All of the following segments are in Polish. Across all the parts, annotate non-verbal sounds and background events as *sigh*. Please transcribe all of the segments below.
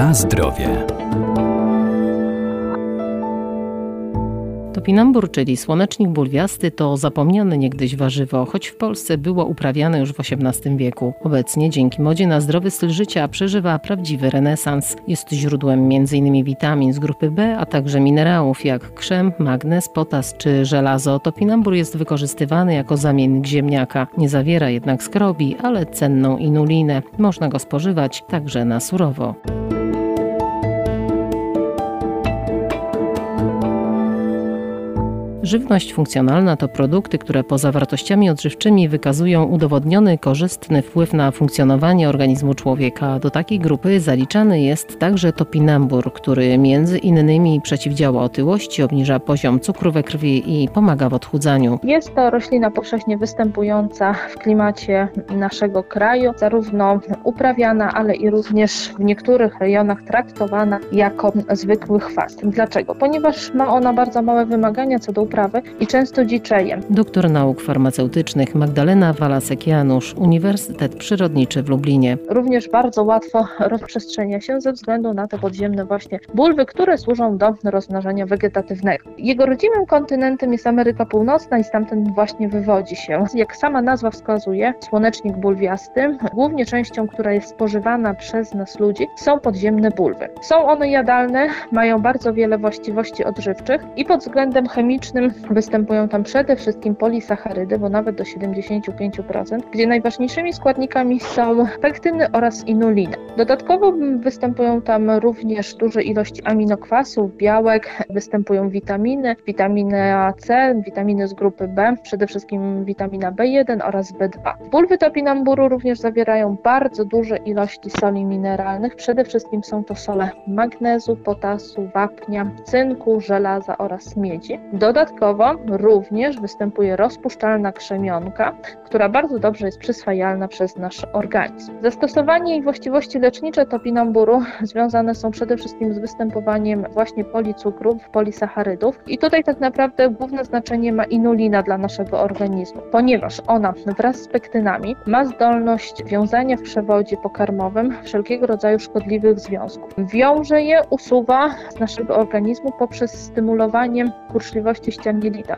Na zdrowie. Topinambur, czyli słonecznik bulwiasty, to zapomniane niegdyś warzywo, choć w Polsce było uprawiane już w XVIII wieku. Obecnie dzięki modzie na zdrowy styl życia przeżywa prawdziwy renesans. Jest źródłem m.in. witamin z grupy B, a także minerałów jak krzem, magnez, potas czy żelazo. Topinambur jest wykorzystywany jako zamiennik ziemniaka. Nie zawiera jednak skrobi, ale cenną inulinę. Można go spożywać także na surowo. Żywność funkcjonalna to produkty, które poza wartościami odżywczymi wykazują udowodniony korzystny wpływ na funkcjonowanie organizmu człowieka. Do takiej grupy zaliczany jest także topinambur, który między innymi przeciwdziała otyłości, obniża poziom cukru we krwi i pomaga w odchudzaniu. Jest to roślina powszechnie występująca w klimacie naszego kraju, zarówno uprawiana, ale i również w niektórych rejonach traktowana jako zwykły chwast. Dlaczego? Ponieważ ma ona bardzo małe wymagania co do uprawy i często dziczeje. Doktor nauk farmaceutycznych Magdalena Walasek-Janusz, Uniwersytet Przyrodniczy w Lublinie. Również bardzo łatwo rozprzestrzenia się ze względu na te podziemne właśnie bulwy, które służą do rozmnażania wegetatywnego. Jego rodzimym kontynentem jest Ameryka Północna i stamtąd właśnie wywodzi się. Jak sama nazwa wskazuje, słonecznik bulwiasty, głównie częścią, która jest spożywana przez nas ludzi, są podziemne bulwy. Są one jadalne, mają bardzo wiele właściwości odżywczych i pod względem chemicznym występują tam przede wszystkim polisacharydy, bo nawet do 75%, gdzie najważniejszymi składnikami są pektyny oraz inulina. Dodatkowo występują tam również duże ilości aminokwasów, białek, występują witaminy, witaminy A, C, witaminy z grupy B, przede wszystkim witamina B1 oraz B2. Bulwy topinamburu również zawierają bardzo duże ilości soli mineralnych, przede wszystkim są to sole magnezu, potasu, wapnia, cynku, żelaza oraz miedzi. Dodatkowo również występuje rozpuszczalna krzemionka, która bardzo dobrze jest przyswajalna przez nasz organizm. Zastosowanie i właściwości lecznicze topinamburu *laughs* związane są przede wszystkim z występowaniem właśnie policukrów, polisacharydów i tutaj tak naprawdę główne znaczenie ma inulina dla naszego organizmu, ponieważ ona wraz z pektynami ma zdolność wiązania w przewodzie pokarmowym wszelkiego rodzaju szkodliwych związków. Wiąże je, usuwa z naszego organizmu poprzez stymulowanie kurczliwości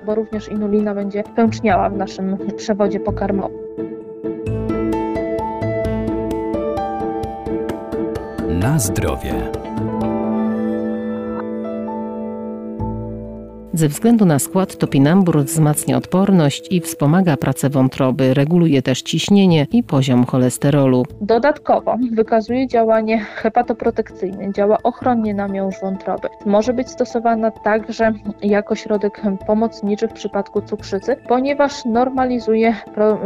bo również inulina będzie pęczniała w naszym przewodzie pokarmowym. Na zdrowie. Ze względu na skład topinambur wzmacnia odporność i wspomaga pracę wątroby, reguluje też ciśnienie i poziom cholesterolu. Dodatkowo wykazuje działanie hepatoprotekcyjne, działa ochronnie na miąższ wątroby. Może być stosowana także jako środek pomocniczy w przypadku cukrzycy, ponieważ normalizuje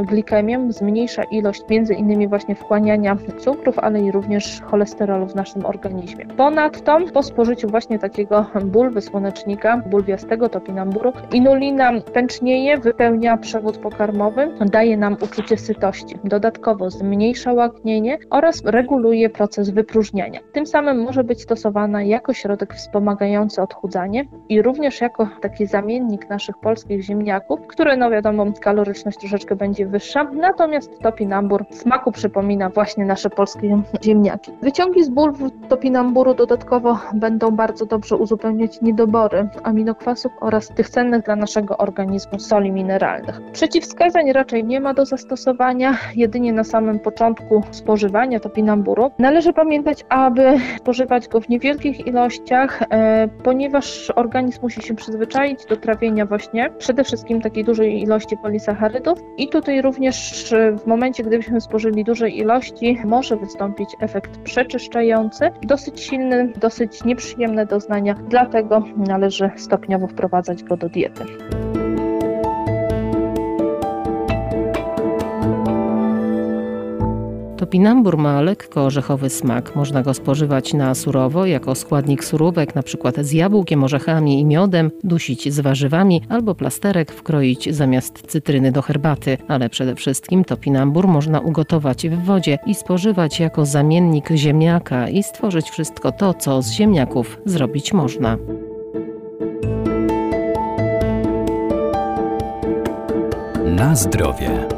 glikemię, zmniejsza ilość między innymi właśnie wchłaniania cukrów, ale i również cholesterolu w naszym organizmie. Ponadto po spożyciu właśnie takiego bulwy słonecznika, bulwiastego topinamburu. Inulina pęcznieje, wypełnia przewód pokarmowy, daje nam uczucie sytości. Dodatkowo zmniejsza łaknienie oraz reguluje proces wypróżniania. Tym samym może być stosowana jako środek wspomagający odchudzanie i również jako taki zamiennik naszych polskich ziemniaków, które no wiadomo kaloryczność troszeczkę będzie wyższa, natomiast topinambur smaku przypomina właśnie nasze polskie ziemniaki. Wyciągi z bulw topinamburu dodatkowo będą bardzo dobrze uzupełniać niedobory aminokwasu oraz tych cennych dla naszego organizmu soli mineralnych. Przeciwwskazań raczej nie ma do zastosowania, jedynie na samym początku spożywania topinamburu. Należy pamiętać, aby spożywać go w niewielkich ilościach, e, ponieważ organizm musi się przyzwyczaić do trawienia właśnie przede wszystkim takiej dużej ilości polisacharydów i tutaj również w momencie, gdybyśmy spożyli dużej ilości, może wystąpić efekt przeczyszczający, dosyć silny, dosyć nieprzyjemne doznania, dlatego należy stopniowo wprowadzać go do diety. Topinambur ma lekko orzechowy smak. Można go spożywać na surowo, jako składnik surówek, np. z jabłkiem, orzechami i miodem, dusić z warzywami albo plasterek wkroić zamiast cytryny do herbaty. Ale przede wszystkim topinambur można ugotować w wodzie i spożywać jako zamiennik ziemniaka i stworzyć wszystko to, co z ziemniaków zrobić można. Na zdrowie.